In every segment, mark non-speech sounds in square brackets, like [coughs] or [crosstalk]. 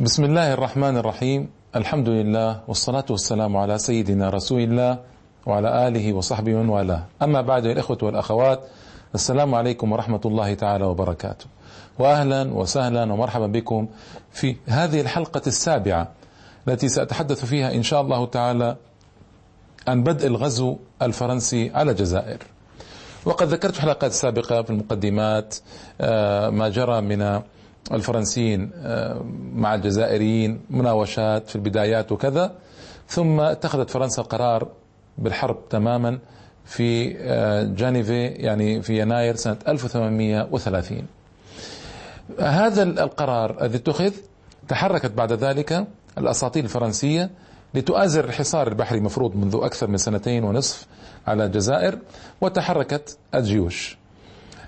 بسم الله الرحمن الرحيم الحمد لله والصلاة والسلام على سيدنا رسول الله وعلى آله وصحبه ومن والاه أما بعد الإخوة والأخوات السلام عليكم ورحمة الله تعالى وبركاته وأهلا وسهلا ومرحبا بكم في هذه الحلقة السابعة التي سأتحدث فيها إن شاء الله تعالى عن بدء الغزو الفرنسي على الجزائر وقد ذكرت في الحلقات السابقة في المقدمات ما جرى من الفرنسيين آه، مع الجزائريين مناوشات في البدايات وكذا. ثم اتخذت فرنسا قرار بالحرب تماما في آه، جانيفي يعني في يناير سنة 1830 هذا القرار الذي اتخذ تحركت بعد ذلك الأساطيل الفرنسية لتؤازر الحصار البحري مفروض منذ أكثر من سنتين ونصف على الجزائر وتحركت الجيوش.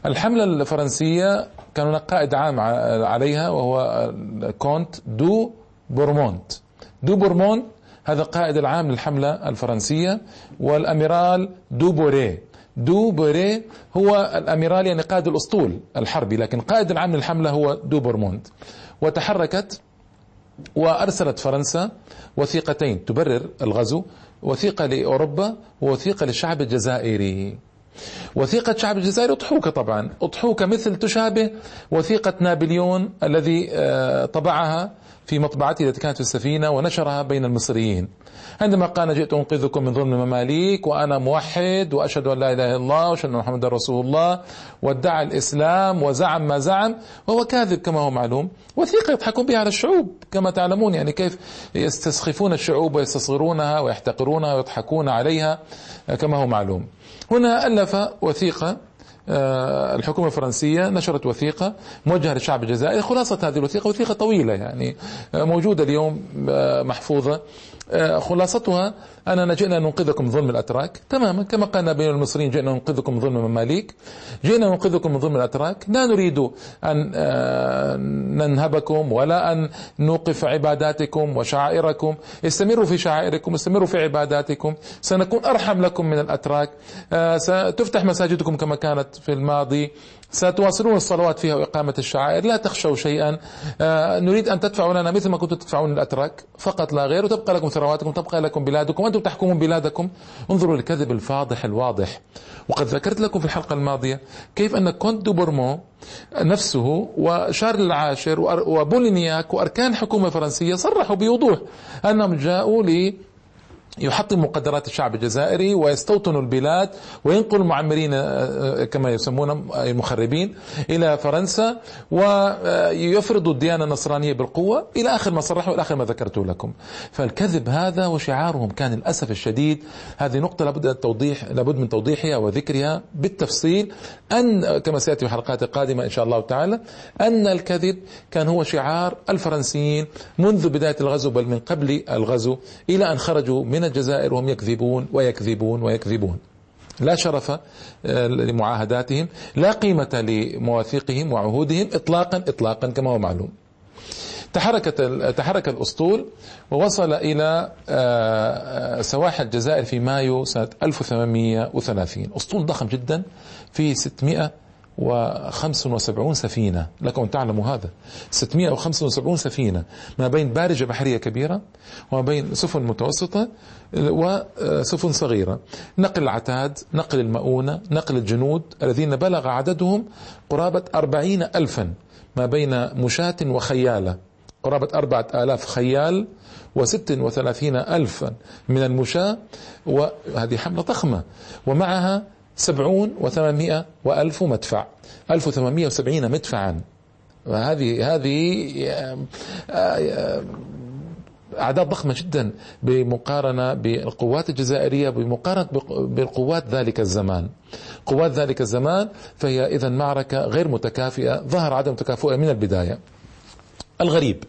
الحملة الفرنسية كان هناك قائد عام عليها وهو كونت دو بورمونت. دو بورمونت هذا القائد العام للحملة الفرنسية والأميرال دو بوري. دو بوري هو الأميرال يعني قائد الأسطول الحربي لكن قائد العام للحملة هو دو بورمونت. وتحركت وأرسلت فرنسا وثيقتين تبرر الغزو وثيقة لأوروبا ووثيقة للشعب الجزائري. وثيقة شعب الجزائر أضحوك طبعا. أضحوك مثل تشابه وثيقة نابليون الذي آه، طبعها في مطبعته التي كانت في السفينة ونشرها بين المصريين. عندما قال جئت أنقذكم من ظلم المماليك وأنا موحد وأشهد أن لا إله إلا الله وأشهد أن محمدا رسول الله. وادعى الإسلام وزعم ما زعم وهو كاذب كما هو معلوم. وثيقة يضحكون بها على الشعوب كما تعلمون يعني كيف يستسخفون الشعوب ويستصغرونها ويحتقرونها ويضحكون عليها كما هو معلوم. هنا ألف وثيقة الحكومة الفرنسية نشرت وثيقة موجهة للشعب الجزائري خلاصة هذه الوثيقة وثيقة طويلة يعني آه، موجودة اليوم آه، محفوظة خلاصتها أننا جئنا ننقذكم ظلم الأتراك. تماما كما قال بين المصريين جئنا ننقذكم ظلم المماليك. جئنا ننقذكم من ظلم الأتراك. لا نريد أن ننهبكم ولا أن نوقف عباداتكم وشعائركم. استمروا في شعائركم استمروا في عباداتكم. سنكون أرحم لكم من الأتراك. ستفتح مساجدكم كما كانت في الماضي. ستواصلون الصلوات فيها وإقامة الشعائر. لا تخشوا شيئا. آه، نريد أن تدفعوا لنا مثل ما كنتم تدفعون الأتراك. فقط لا غير. وتبقى لكم ثرواتكم تبقى لكم بلادكم. وأنتم تحكمون بلادكم. انظروا للكذب الفاضح الواضح. وقد ذكرت لكم في الحلقة الماضية كيف أن كونت دو بورمون نفسه وشارل العاشر وبولينياك وأركان الحكومة الفرنسية صرحوا بوضوح أنهم جاءوا لي يحطم مقدرات الشعب الجزائري ويستوطن البلاد وينقل المعمرين آه، آه، كما يسمون المخربين إلى فرنسا ويفرضوا الديانة النصرانية بالقوة إلى آخر ما صرحوا إلى آخر ما ذكرت لكم. فالكذب هذا وشعارهم كان للأسف الشديد هذه نقطة لابد من توضيح لابد من توضيحها وذكرها بالتفصيل أن كما سيأتي في الحلقات القادمه إن شاء الله تعالى أن الكذب كان هو شعار الفرنسيين منذ بداية الغزو بل من قبل الغزو إلى أن خرجوا من الجزائر وهم يكذبون ويكذبون ويكذبون. لا شرف آه، لمعاهداتهم لا قيمة لمواثيقهم وعهودهم إطلاقا إطلاقا كما هو معلوم. تحركت تحرك الأسطول ووصل إلى آه، آه، سواحل الجزائر في مايو سنة 1830 أسطول ضخم جدا فيه 600 وخمس سفينة. لكم تعلموا هذا. 675 سفينة. ما بين بارجة بحرية كبيرة وما بين سفن متوسطة وسفن صغيرة. نقل العتاد نقل المؤونة نقل الجنود الذين بلغ عددهم قرابة أربعين ألفا. ما بين مشاة وخيالة. قرابة أربعة آلاف خيال وست وثلاثين ألفا من المشاة وهذه حملة ضخمة. ومعها سبعون وثمانمائة وألف مدفع. ألف وثمانمائة وسبعين مدفعا. وهذه هذه أعداد ضخمة جدا بمقارنة بالقوات الجزائرية بمقارنة بالقوات ذلك الزمان. قوات ذلك الزمان فهي إذا معركة غير متكافئة ظهر عدم تكافؤها من البداية. الغريب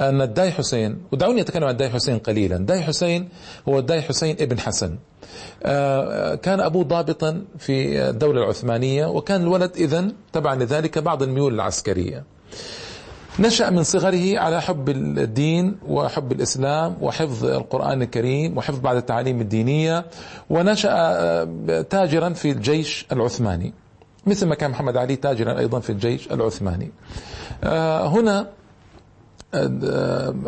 أن الداي حسين ودعوني أتكلم عن الداي حسين قليلا. الداي حسين هو الداي حسين ابن حسن. آه، كان أبوه ضابطا في الدولة العثمانية وكان الولد إذن تبعا لذلك بعض الميول العسكرية. نشأ من صغره على حب الدين وحب الإسلام وحفظ القرآن الكريم وحفظ بعض التعاليم الدينية ونشأ آه، تاجرا في الجيش العثماني مثل ما كان محمد علي تاجرا أيضا في الجيش العثماني. آه، هنا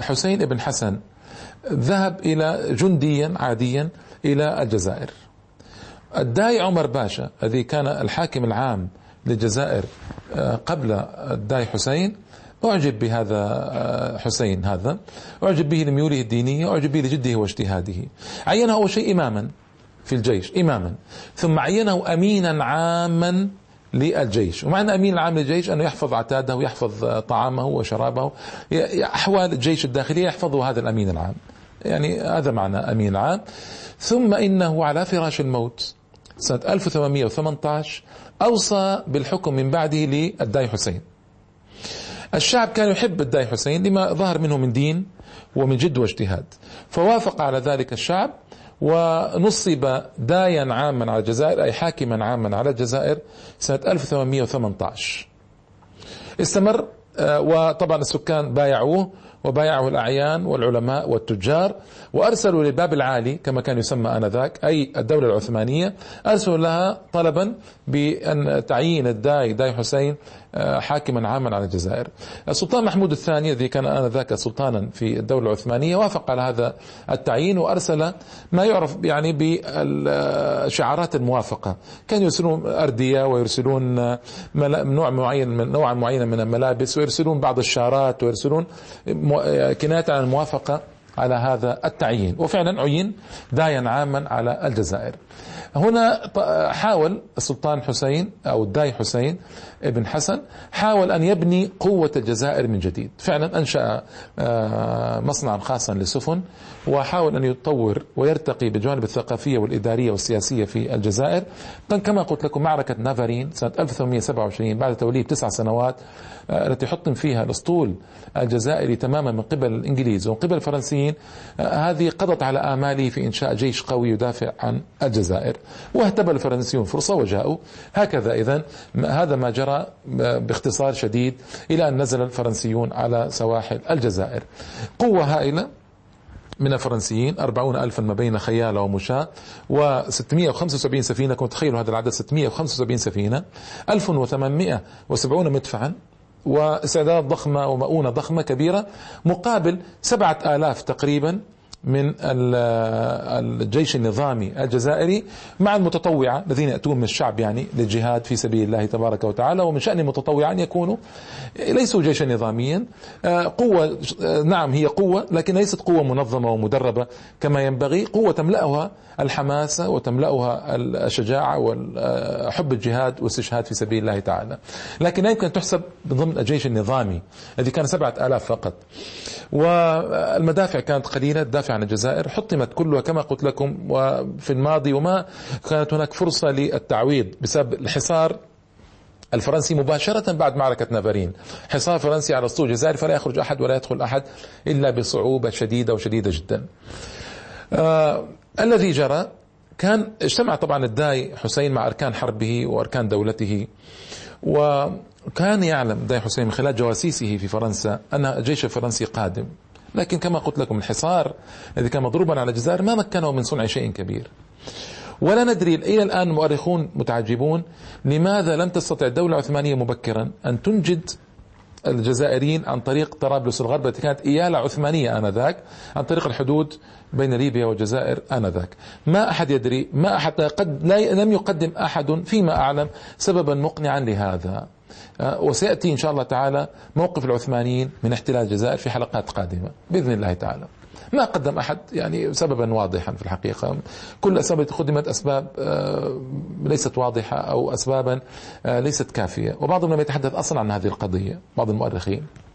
حسين بن حسن ذهب إلى جنديا عاديا إلى الجزائر. الداي عمر باشا الذي كان الحاكم العام للجزائر آه، قبل الداي حسين أعجب بهذا آه، حسين هذا. أعجب به لميوله الدينية أعجب به لجده واجتهاده. عينه أول شيء إماما في الجيش إماما. ثم عينه أمينا عاما للجيش. ومعنى أمين العام للجيش أنه يحفظ عتاده ويحفظ طعامه وشرابه. أحوال الجيش الداخلية يحفظه هذا الأمين العام. يعني هذا معنى أمين عام ثم إنه على فراش الموت. سنة 1818 أوصى بالحكم من بعده للداي حسين. الشعب كان يحب الداي حسين لما ظهر منه من دين ومن جد واجتهاد. فوافق على ذلك الشعب ونصب دايا عاما على الجزائر أي حاكما عاما على الجزائر سنة 1818 استمر آه، وطبعا السكان بايعوه وبايعه الأعيان والعلماء والتجار. وأرسلوا للباب العالي كما كان يسمى آنذاك أي الدولة العثمانية. أرسلوا لها طلبا بأن تعيين الداي داي حسين حاكما عاما على الجزائر. السلطان محمود الثاني الذي كان آنذاك سلطانا في الدولة العثمانية وافق على هذا التعيين وأرسل ما يعرف يعني بشعارات الموافقة. كانوا يرسلون أردية ويرسلون نوع معين من نوع معين من الملابس ويرسلون بعض الشارات ويرسلون كناية عن الموافقة على هذا التعيين. وفعلا عين دايا عاما على الجزائر. هنا حاول السلطان حسين أو الداي حسين ابن حسن حاول أن يبني قوة الجزائر من جديد. فعلا أنشأ آه، مصنعا خاصا للسفن وحاول أن يطور ويرتقي بالجوانب الثقافية والإدارية والسياسية في الجزائر. كما قلت لكم معركة نافارين سنة 1827 بعد توليد تسع سنوات آه، التي حطم فيها الأسطول الجزائري تماما من قبل الإنجليز ومن قبل الفرنسيين. آه، هذه قضت على آماله في إنشاء جيش قوي يدافع عن الجزائر. واهتبل الفرنسيون فرصة وجاءوا. هكذا إذا هذا ما جرى باختصار شديد إلى أن نزل الفرنسيون على سواحل الجزائر. قوة هائلة من الفرنسيين أربعون ألفا ما بين خيالة ومشاة و675 سفينة كنت تخيلوا هذا العدد 675 سفينة 1870 مدفعا. واستعدادات ضخمة ومؤونة ضخمة كبيرة مقابل سبعة آلاف تقريبا من الجيش النظامي الجزائري مع المتطوعة الذين يأتون من الشعب يعني للجهاد في سبيل الله تبارك وتعالى ومن شأن المتطوعة أن يكونوا ليسوا جيشا نظاميا. آه، قوة آه، نعم هي قوة لكن ليست قوة منظمة ومدربة كما ينبغي. قوة تملأها الحماسة وتملأها الشجاعة وحب الجهاد والاستشهاد في سبيل الله تعالى. لكن لا يمكن تحسب ضمن الجيش النظامي الذي كان سبعة آلاف فقط. والمدافع كانت قليلة تدافع عن الجزائر حطمت كلها كما قلت لكم وفي الماضي وما كانت هناك فرصة للتعويض بسبب الحصار الفرنسي مباشرة بعد معركة نافارين. حصار فرنسي على السوق الجزائري فلا يخرج أحد ولا يدخل أحد إلا بصعوبة شديدة وشديدة جدا. آه الذي جرى كان اجتمع طبعا الداي حسين مع أركان حربه وأركان دولته وكان يعلم داي حسين من خلال جواسيسه في فرنسا أن الجيش الفرنسي قادم. لكن كما قلت لكم الحصار الذي كان مضروبا على الجزائر ما مكنه من صنع شيء كبير. ولا ندري إلى الآن مؤرخون متعجبون لماذا لم تستطع الدولة العثمانية مبكرا أن تنجد الجزائريين عن طريق طرابلس الغرب التي كانت إيالة عثمانية آنذاك عن طريق الحدود بين ليبيا والجزائر آنذاك. ما أحد يدري ما أحد قد لا لم يقدم أحد فيما أعلم سببا مقنعا لهذا. وسيأتي إن شاء الله تعالى موقف العثمانيين من احتلال الجزائر في حلقات قادمة بإذن الله تعالى. ما قدم أحد يعني سببا واضحا في الحقيقة. كل الأسباب التي قدمت أسباب آه، ليست واضحة أو أسبابا آه، ليست كافية. وبعضهم لم يتحدث أصلا عن هذه القضية. بعض المؤرخين آه،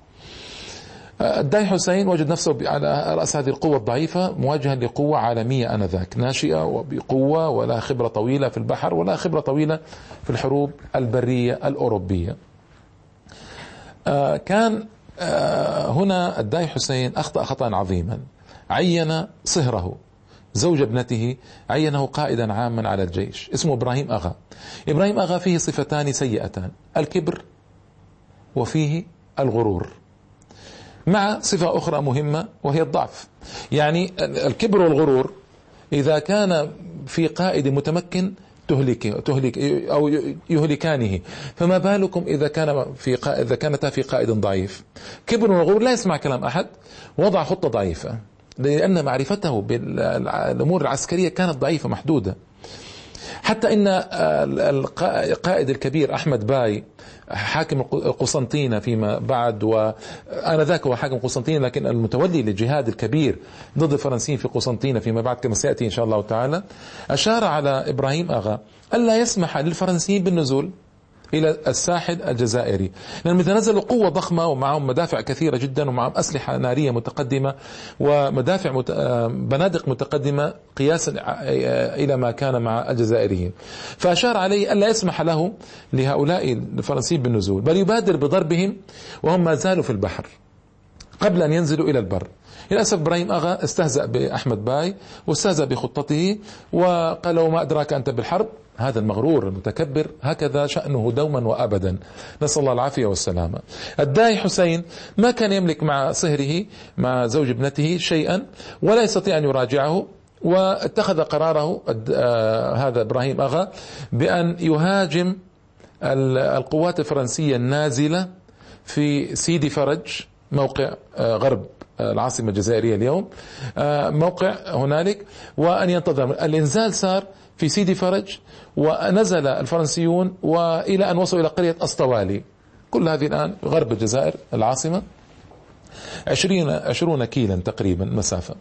الداي حسين وجد نفسه على رأس هذه القوة الضعيفة مواجها لقوة عالمية آنذاك. ناشئة وبقوة ولا خبرة طويلة في البحر ولا خبرة طويلة في الحروب البرية الأوروبية. كان هنا الداي حسين أخطأ خطأ عظيما. عين صهره زوج ابنته عينه قائدا عاما على الجيش اسمه إبراهيم أغا. إبراهيم أغا فيه صفتان سيئتان الكبر وفيه الغرور. مع صفة أخرى مهمة وهي الضعف. يعني الكبر والغرور إذا كان في قائد متمكن تهلك تهلك أو يهلكانه. فما بالكم إذا كان في إذا كانتا في قائد ضعيف. كبر وغرور لا يسمع كلام أحد وضع خطة ضعيفة. لأن معرفته بالامور العسكرية كانت ضعيفة محدودة. حتى إن القائد الكبير أحمد باي حاكم القسنطينة فيما بعد وآنذاك هو حاكم القسنطينة لكن المتولي للجهاد الكبير ضد الفرنسيين في قسنطينة فيما بعد كما سيأتي إن شاء الله تعالى أشار على إبراهيم أغا ألا يسمح للفرنسيين بالنزول. إلى الساحل الجزائري. لأنهم يتنزلوا قوة ضخمة ومعهم مدافع كثيرة جدا ومعهم أسلحة نارية متقدمة ومدافع مت... آه، بنادق متقدمة قياسا آه، إلى ما كان مع الجزائريين. فأشار عليه ألا يسمح له لهؤلاء الفرنسيين بالنزول بل يبادر بضربهم وهم ما زالوا في البحر. قبل أن ينزلوا إلى البر. للأسف إبراهيم أغا استهزأ بأحمد باي واستهزأ بخطته وقال له ما أدراك أنت بالحرب. هذا المغرور المتكبر هكذا شأنه دوما وأبدا. نسأل الله العافية والسلامة الداعي حسين ما كان يملك مع صهره مع زوج ابنته شيئا ولا يستطيع أن يراجعه واتخذ قراره آه، هذا إبراهيم أغا بأن يهاجم القوات الفرنسية النازلة في سيدي فرج. موقع آه، غرب آه، العاصمة الجزائرية اليوم. موقع هنالك وأن ينتظر. الإنزال صار في سيدي فرج ونزل الفرنسيون وإلى أن وصلوا إلى قرية أسطوالي. كل هذه الآن غرب الجزائر العاصمة. عشرين عشرون كيلا تقريبا مسافة.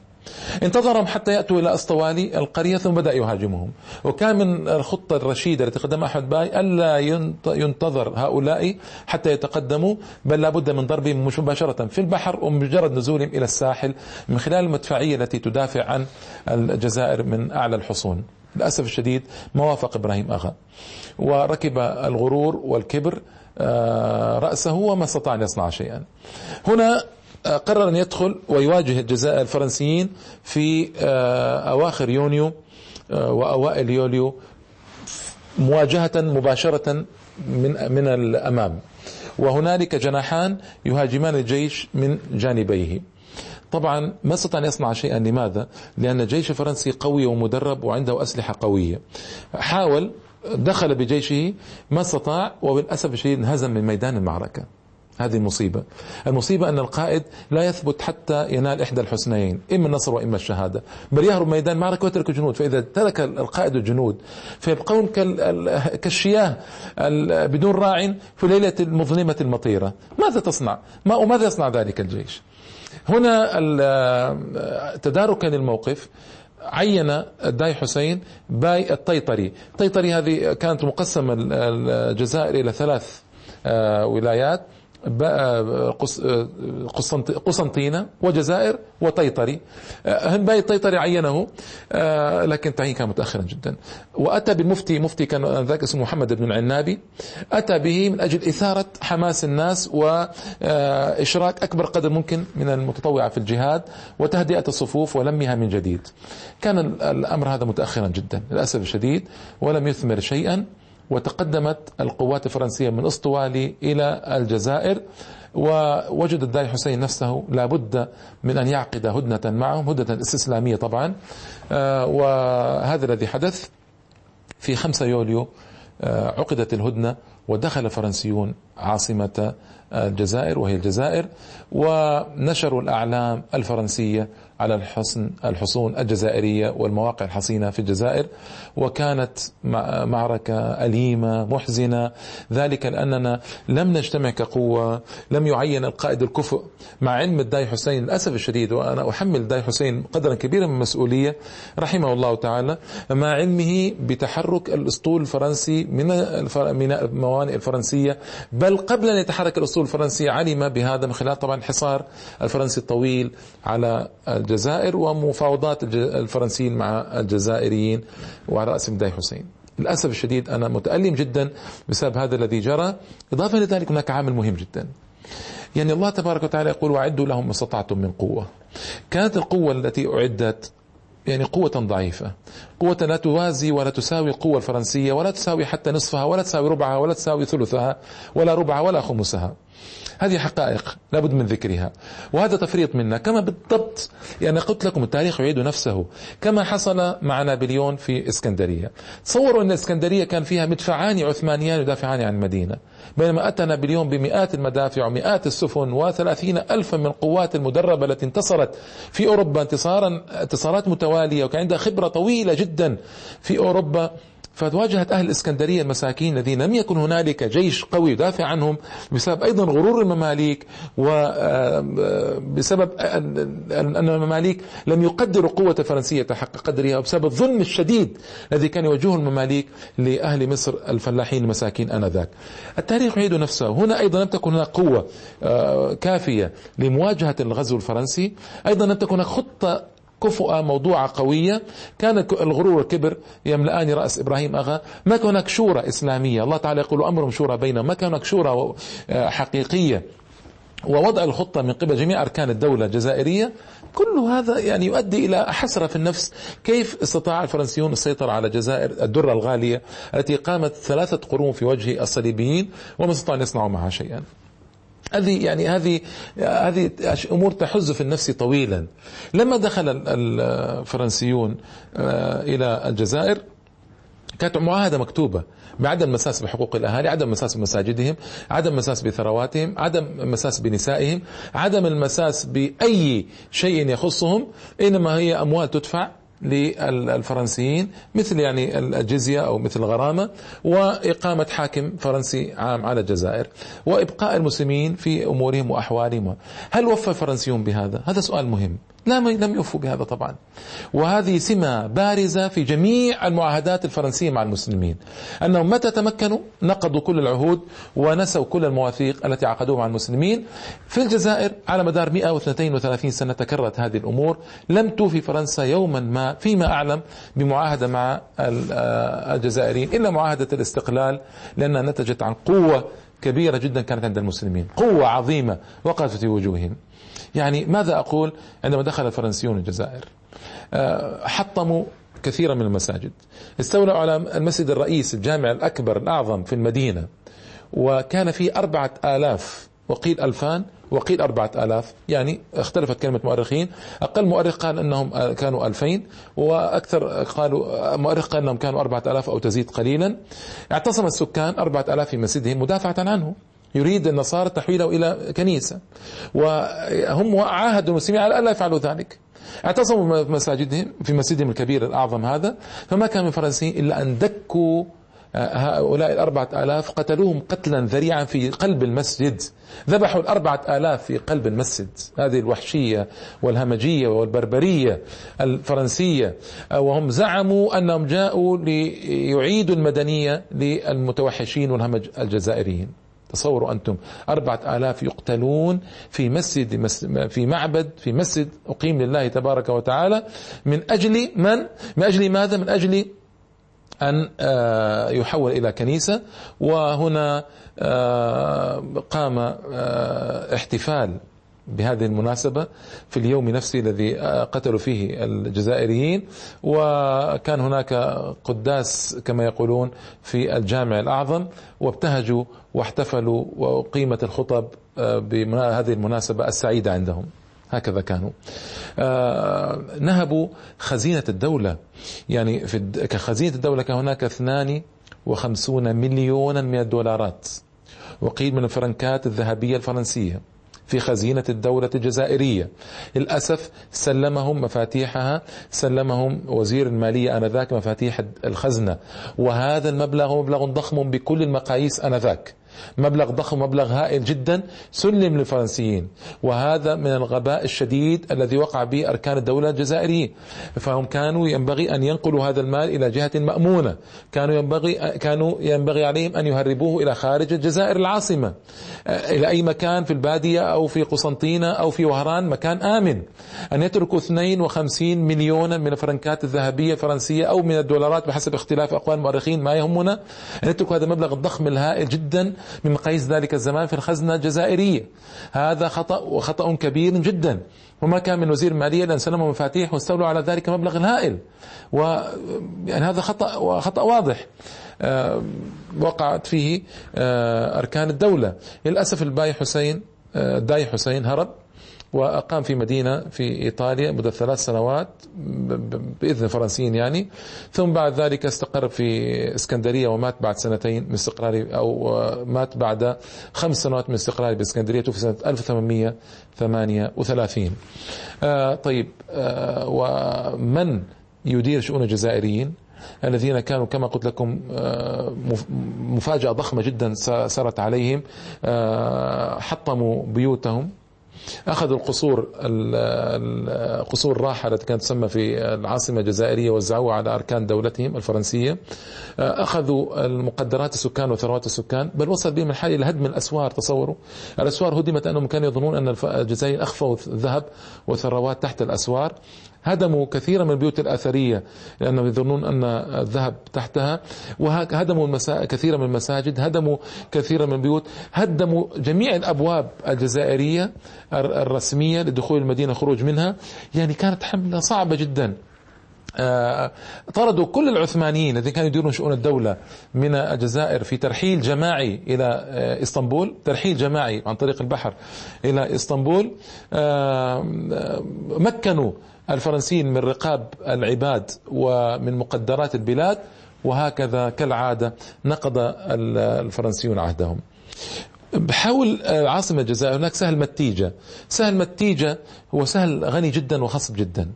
انتظرهم حتى يأتوا إلى أسطوالي القرية ثم بدأ يهاجمهم. وكان من الخطة الرشيدة التي قدمها أحمد باي ألا ينتظر هؤلاء حتى يتقدموا بل لابد من ضربهم مباشرة في البحر ومجرد نزولهم إلى الساحل من خلال المدفعية التي تدافع عن الجزائر من أعلى الحصون. للأسف الشديد ما وافق إبراهيم أغا. وركب الغرور والكبر آه، رأسه وما استطاع أن يصنع شيئا. هنا قرر أن يدخل ويواجه الجزائر الفرنسيين في آه، أواخر يونيو وأوائل يوليو مواجهة مباشرة من من الأمام. وهنالك جناحان يهاجمان الجيش من جانبيه. طبعا ما استطاع أن يصنع شيئا لماذا؟ لأن الجيش الفرنسي قوي ومدرب وعنده أسلحة قوية. حاول دخل بجيشه ما استطاع وبالأسف الشديد انهزم من ميدان المعركة. هذه المصيبة المصيبة أن القائد لا يثبت حتى ينال إحدى الحسنيين إما النصر وإما الشهادة. بل يهرب ميدان معركة ويترك الجنود فإذا ترك القائد الجنود فيبقون كالشياه بدون راع في ليلة المظلمة المطيرة. ماذا تصنع؟ ما وماذا يصنع ذلك الجيش؟ هنا تداركا للموقف عين الداي حسين باي الطيطري. الطيطري هذه كانت مقسمة الجزائر إلى ثلاث آه، ولايات قسنطينة وجزائر وطيطري. هنباي الطيطري عينه. آه، لكن تعيين كان متأخرا جدا. وأتى بالمفتي مفتي كان ذاك اسمه محمد بن العنابي أتى به من أجل إثارة حماس الناس وإشراك أكبر قدر ممكن من المتطوعة في الجهاد وتهدئة الصفوف ولمها من جديد. كان الأمر هذا متأخرا جدا للأسف الشديد ولم يثمر شيئا. وتقدمت القوات الفرنسية من اسطوالي إلى الجزائر ووجد الداعي حسين نفسه لابد من أن يعقد هدنة معهم هدنة استسلامية طبعا. آه، وهذا الذي حدث في 5 يوليو آه، عقدت الهدنة ودخل الفرنسيون عاصمة الجزائر وهي الجزائر. ونشروا الأعلام الفرنسية على الحصن الحصون الجزائرية والمواقع الحصينة في الجزائر وكانت معركة أليمة محزنة. ذلك لأننا لم نجتمع كقوة لم يعين القائد الكفؤ. مع علم الداي حسين للأسف الشديد وأنا أحمل الداي حسين قدرا كبيرا من المسؤولية رحمه الله تعالى مع علمه بتحرك الأسطول الفرنسي من من الموانئ الفرنسية. بل قبل أن يتحرك الأسطول الفرنسي علم بهذا من خلال طبعا الحصار الفرنسي الطويل على الجزائر ومفاوضات الفرنسيين مع الجزائريين وعلى رأس مداي حسين. للأسف الشديد أنا متألم جدا بسبب هذا الذي جرى. إضافة إلى ذلك هناك عامل مهم جدا. يعني الله تبارك وتعالى يقول وعدوا لهم ما استطعتم من قوة. كانت القوة التي أعدت يعني قوة ضعيفة. قوة لا توازي ولا تساوي القوة الفرنسية ولا تساوي حتى نصفها ولا تساوي ربعها ولا تساوي ثلثها ولا ربعها ولا خمسها. هذه حقائق لابد من ذكرها. وهذا تفريط منا. كما بالضبط يعني قلت لكم التاريخ يعيد نفسه. كما حصل مع نابليون في إسكندرية. تصوروا أن إسكندرية كان فيها مدفعان عثمانيان يدافعان عن المدينة. بينما أتى نابليون بمئات المدافع ومئات السفن وثلاثين ألفا من القوات المدربة التي انتصرت في أوروبا انتصارا انتصارات متوالية وكان عندها خبرة طويلة جدا. في أوروبا فواجهت أهل الإسكندرية المساكين الذين لم يكن هنالك جيش قوي يدافع عنهم بسبب أيضا غرور المماليك وبسبب آه، أن المماليك لم يقدروا قوة الفرنسية حق قدرها وبسبب الظلم الشديد الذي كان يواجهه المماليك لأهل مصر الفلاحين المساكين آنذاك. التاريخ يعيد نفسه. هنا أيضا لم تكن هناك قوة آه، كافية لمواجهة الغزو الفرنسي. أيضا لم تكن هناك خطة كفؤة موضوعة قوية. كان الغرور والكبر يملأان رأس إبراهيم أغا ما كان هناك شورى إسلامية؟ الله تعالى يقول أمرهم شورى بينهم. ما كان هناك شورى آه، حقيقية؟ ووضع الخطة من قبل جميع أركان الدولة الجزائرية. كل هذا يعني يؤدي إلى حسرة في النفس. كيف استطاع الفرنسيون السيطرة على الجزائر؟ الدرة الغالية التي قامت ثلاثة قرون في وجه الصليبيين وما استطاعوا أن يصنعوا معها شيئا. هذه يعني هذه هذه أمور تحز في النفس طويلا. لما دخل الفرنسيون آه، إلى الجزائر كانت معاهدة مكتوبة بعدم المساس بحقوق الأهالي، عدم المساس بمساجدهم، عدم المساس بثرواتهم، عدم المساس بنسائهم، عدم المساس بأي شيء يخصهم، إنما هي أموال تدفع للفرنسيين مثل يعني الجزية أو مثل الغرامة وإقامة حاكم فرنسي عام على الجزائر وإبقاء المسلمين في أمورهم وأحوالهم هل وفى الفرنسيون بهذا؟ هذا سؤال مهم لا لم يوفوا بهذا طبعا. وهذه سمة بارزة في جميع المعاهدات الفرنسية مع المسلمين. أنهم متى تمكنوا؟ نقضوا كل العهود ونسوا كل المواثيق التي عقدوها مع المسلمين. في الجزائر على مدار 132 سنة تكررت هذه الأمور. لم توفي فرنسا يوما ما فيما أعلم بمعاهدة مع الجزائريين. إلا معاهدة الاستقلال لأنها نتجت عن قوة كبيرة جدا كانت عند المسلمين. قوة عظيمة وقفت في وجوههم. يعني ماذا أقول عندما دخل الفرنسيون الجزائر؟ آه، حطموا كثيرا من المساجد. استولوا على المسجد الرئيس الجامع الأكبر الأعظم في المدينة وكان فيه أربعة آلاف وقيل ألفان وقيل أربعة آلاف يعني اختلفت كلمة مؤرخين. أقل مؤرخ قال أنهم كانوا ألفين وأكثر قالوا مؤرخ قال أنهم كانوا أربعة آلاف أو تزيد قليلا. اعتصم السكان أربعة آلاف في مسجدهم مدافعة عنه. يريد النصارى تحويله إلى كنيسة. وهم عاهدوا المسلمين على ألا يفعلوا ذلك. اعتصموا في مساجدهم في مسجدهم الكبير الأعظم هذا. فما كان من فرنسيين إلا أن دكوا هؤلاء الأربعة آلاف قتلوهم قتلا ذريعا في قلب المسجد. ذبحوا الأربعة آلاف في قلب المسجد. هذه الوحشية والهمجية والبربرية الفرنسية. وهم زعموا أنهم جاءوا ليعيدوا المدنية للمتوحشين والهمج الجزائريين. تصوروا أنتم. أربعة آلاف يقتلون في مسجد في معبد في مسجد أقيم لله تبارك وتعالى. من أجل من؟ من أجل ماذا؟ من أجل أن آه، يحول إلى كنيسة. وهنا آه، قام آه، احتفال بهذه المناسبة في اليوم نفسه الذي قتلوا فيه الجزائريين وكان هناك قداس كما يقولون في الجامع الأعظم وابتهجوا واحتفلوا وقيمت الخطب بهذه المناسبة السعيدة عندهم. هكذا كانوا. آه نهبوا خزينة الدولة. يعني في كخزينة الدولة كان هناك 52 مليونا من الدولارات وقيل من الفرنكات الذهبية الفرنسية. في خزينة الدولة الجزائرية. للأسف سلمهم مفاتيحها سلمهم وزير المالية آنذاك مفاتيح الخزنة. وهذا المبلغ مبلغ ضخم بكل المقاييس آنذاك. مبلغ ضخم مبلغ هائل جدا سلم للفرنسيين. وهذا من الغباء الشديد الذي وقع به أركان الدولة الجزائرية. فهم كانوا ينبغي أن ينقلوا هذا المال إلى جهة مأمونة. كانوا ينبغي كانوا ينبغي عليهم أن يهربوه إلى خارج الجزائر العاصمة. إلى أي مكان؟ في البادية أو في قسنطينة أو في وهران مكان آمن. أن يتركوا 52 مليونا من الفرنكات الذهبية الفرنسية أو من الدولارات بحسب اختلاف أقوال المؤرخين ما يهمنا. أن يتركوا هذا المبلغ الضخم الهائل جدا. من مقاييس ذلك الزمان في الخزنة الجزائرية. هذا خطأ وخطأ كبير جدا. وما كان من وزير المالية لأن سلموا مفاتيح واستولوا على ذلك مبلغ هائل. و يعني هذا خطأ وخطأ واضح. آه، وقعت فيه آه، أركان الدولة. للأسف الباي حسين آه، داي حسين هرب. وأقام في مدينة في إيطاليا مدة ثلاث سنوات بإذن الفرنسيين يعني. ثم بعد ذلك استقر في إسكندرية ومات بعد سنتين من استقراره أو مات بعد خمس سنوات من استقراره بإسكندرية في سنة 1838 آه طيب آه ومن يدير شؤون الجزائريين؟ الذين كانوا كما قلت لكم آه، مفاجأة ضخمة جدا سرت عليهم آه، حطموا بيوتهم. أخذوا القصور قصور راحة التي كانت تسمى في العاصمة الجزائرية وزعوها على أركان دولتهم الفرنسية. أخذوا المقدرات السكان وثروات السكان بل وصل بهم الحال إلى هدم الأسوار تصوروا. الأسوار هدمت أنهم كانوا يظنون أن الجزائر أخفوا الذهب وثروات تحت الأسوار. هدموا كثيرا من البيوت الأثرية لأنهم يظنون أن الذهب تحتها وهدموا المسا... كثيرا من المساجد هدموا كثيرا من البيوت هدموا جميع الأبواب الجزائرية الرسمية لدخول المدينة خروج منها. يعني كانت حملة صعبة جدا. آه، طردوا كل العثمانيين الذين كانوا يديرون شؤون الدولة من الجزائر في ترحيل جماعي إلى آه، إسطنبول ترحيل جماعي عن طريق البحر إلى إسطنبول. آه، مكنوا الفرنسيين من رقاب العباد ومن مقدرات البلاد وهكذا كالعادة نقض الفرنسيون عهدهم. بحول عاصمة الجزائر هناك سهل متيجة. سهل متيجة هو سهل غني جدا وخصب جدا.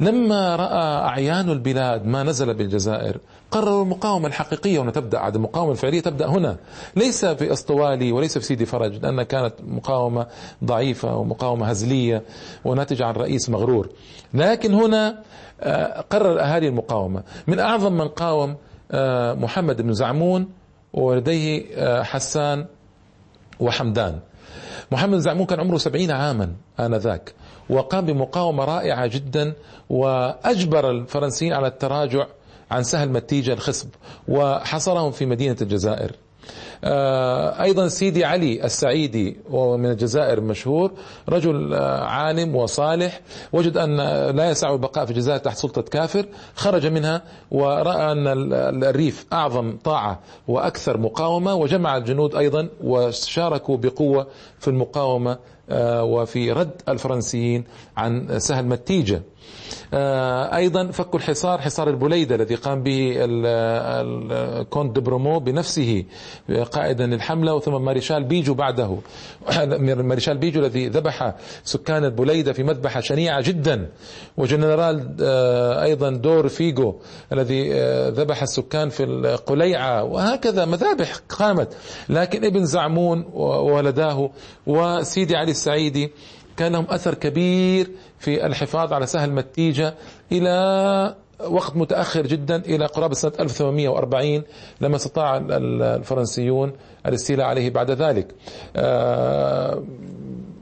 لما رأى أعيان البلاد ما نزل بالجزائر قرروا المقاومة الحقيقية هنا تبدأ عاد المقاومة الفعلية تبدأ هنا. ليس في أسطوالي وليس في سيدي فرج لأنها كانت مقاومة ضعيفة ومقاومة هزلية وناتجة عن رئيس مغرور. لكن هنا آه، قرر أهالي المقاومة. من أعظم من قاوم آه، محمد بن زعمون ولديه آه، حسان وحمدان. محمد زعمون كان عمره سبعين عاما آنذاك وقام بمقاومة رائعة جدا وأجبر الفرنسيين على التراجع عن سهل متيجة الخصب وحصرهم في مدينة الجزائر. آه، أيضا سيدي علي السعيدي ومن الجزائر مشهور رجل آه، عالم وصالح. وجد أن لا يسع البقاء في الجزائر تحت سلطة كافر. خرج منها ورأى أن الريف أعظم طاعة وأكثر مقاومة وجمع الجنود أيضا وشاركوا بقوة في المقاومة آه، وفي رد الفرنسيين عن سهل متيجة. آه، أيضا فك الحصار حصار البليده الذي قام به الكونت دبرومو بنفسه قائدا للحملة وثم ماريشال بيجو بعده. [coughs] ماريشال بيجو الذي ذبح سكان البليده في مذبحة شنيعة جدا. وجنرال آه، أيضا دور فيجو الذي آه، ذبح السكان في القليعة. وهكذا مذابح قامت. لكن ابن زعمون وولداه وسيدي علي السعيدي كان لهم أثر كبير في الحفاظ على سهل متيجة إلى وقت متأخر جدا إلى قرابة سنة 1840 لما استطاع الفرنسيون الاستيلاء عليه بعد ذلك. آه،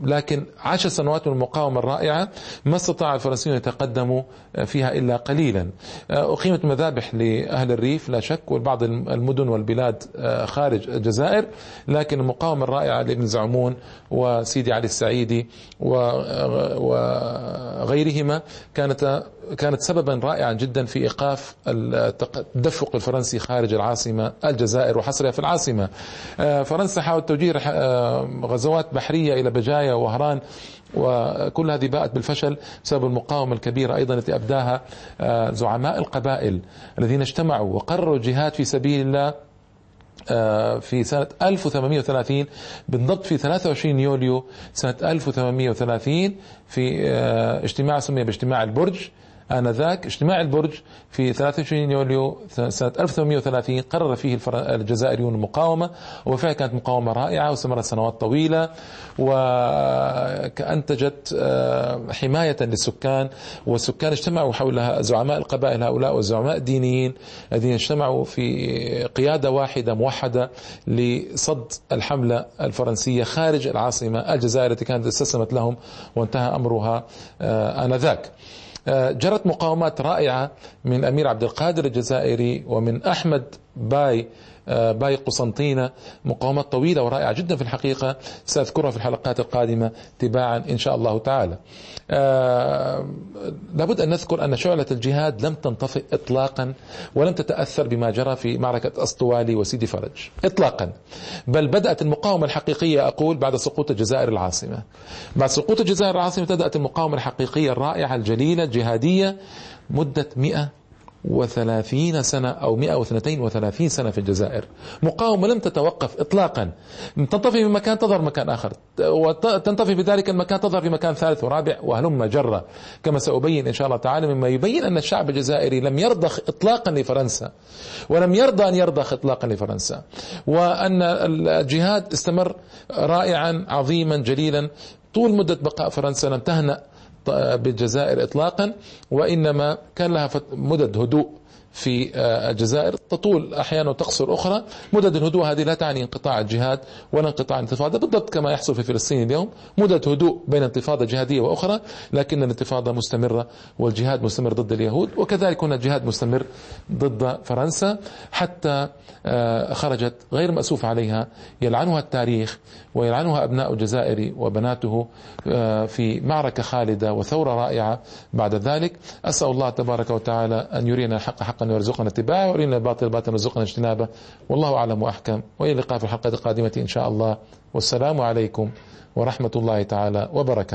لكن عشر سنوات من المقاومة الرائعة ما استطاع الفرنسيون يتقدموا فيها إلا قليلا أقيمت مذابح لأهل الريف لا شك وبعض المدن والبلاد خارج الجزائر لكن المقاومة الرائعة لابن زعمون وسيدي علي السعيدي وغيرهما كانت كانت سببا رائعا جدا في إيقاف التدفق الفرنسي خارج العاصمة الجزائر وحصرها في العاصمة. فرنسا حاولت توجيه غزوات بحرية إلى بجاية وهران وكل هذه باءت بالفشل بسبب المقاومة الكبيرة أيضا التي أبداها آه، زعماء القبائل الذين اجتمعوا وقرروا الجهاد في سبيل الله آه، في سنة 1830 بالضبط في 23 يوليو سنة 1830 في آه، اجتماع سمي باجتماع البرج. آنذاك اجتماع البرج في 23 يوليو سنة 1830 قرر فيه الجزائريون المقاومة وبالفعل كانت مقاومة رائعة واستمرت سنوات طويلة وأنتجت آه، حماية للسكان والسكان اجتمعوا حول زعماء القبائل هؤلاء والزعماء الدينيين الذين اجتمعوا في قيادة واحدة موحدة لصد الحملة الفرنسية خارج العاصمة الجزائر التي كانت استسلمت لهم وانتهى أمرها آه، آنذاك. جرت مقاومات رائعة من الأمير عبد القادر الجزائري ومن أحمد باي آه، باي قسنطينة. مقاومات طويلة ورائعة جدا في الحقيقة. سأذكرها في الحلقات القادمة تباعا إن شاء الله تعالى. آه، لابد أن نذكر أن شعلة الجهاد لم تنطفئ إطلاقا ولم تتأثر بما جرى في معركة أسطوالي وسيدي فرج. إطلاقا. بل بدأت المقاومة الحقيقية أقول بعد سقوط الجزائر العاصمة. بعد سقوط الجزائر العاصمة بدأت المقاومة الحقيقية الرائعة الجليلة الجهادية مدة 100 وثلاثين سنة أو مئة واثنتين وثلاثين سنة في الجزائر. مقاومة لم تتوقف إطلاقا. تنطفي في مكان تظهر مكان آخر. وتنطفي في ذلك المكان تظهر في مكان ثالث ورابع وهلم جرة. كما سأبين إن شاء الله تعالى مما يبين أن الشعب الجزائري لم يرضخ إطلاقا لفرنسا ولم يرضى أن يرضخ إطلاقا لفرنسا. وأن الجهاد استمر رائعا عظيما جليلا. طول مدة بقاء فرنسا لم تهنأ. بالجزائر اطلاقا وإنما كان لها مدد هدوء. في آه، الجزائر. تطول أحيانا وتقصر أخرى. مدد الهدوء هذه لا تعني انقطاع الجهاد ولا انقطاع الانتفاضة. بالضبط كما يحصل في فلسطين اليوم مدد هدوء بين انتفاضة جهادية وأخرى لكن الانتفاضة مستمرة والجهاد مستمر ضد اليهود وكذلك هنا الجهاد مستمر ضد فرنسا. حتى آه، خرجت غير مأسوف عليها يلعنها التاريخ ويلعنها أبناء الجزائر وبناته آه، في معركة خالدة وثورة رائعة بعد ذلك. أسأل الله تبارك وتعالى أن يرينا الحق حقا حقا ويرزقنا اتباعه وارنا الباطل باطلا ويرزقنا اجتنابه. والله أعلم وأحكم. وإلى اللقاء في الحلقة القادمة إن شاء الله. والسلام عليكم ورحمة الله تعالى وبركاته.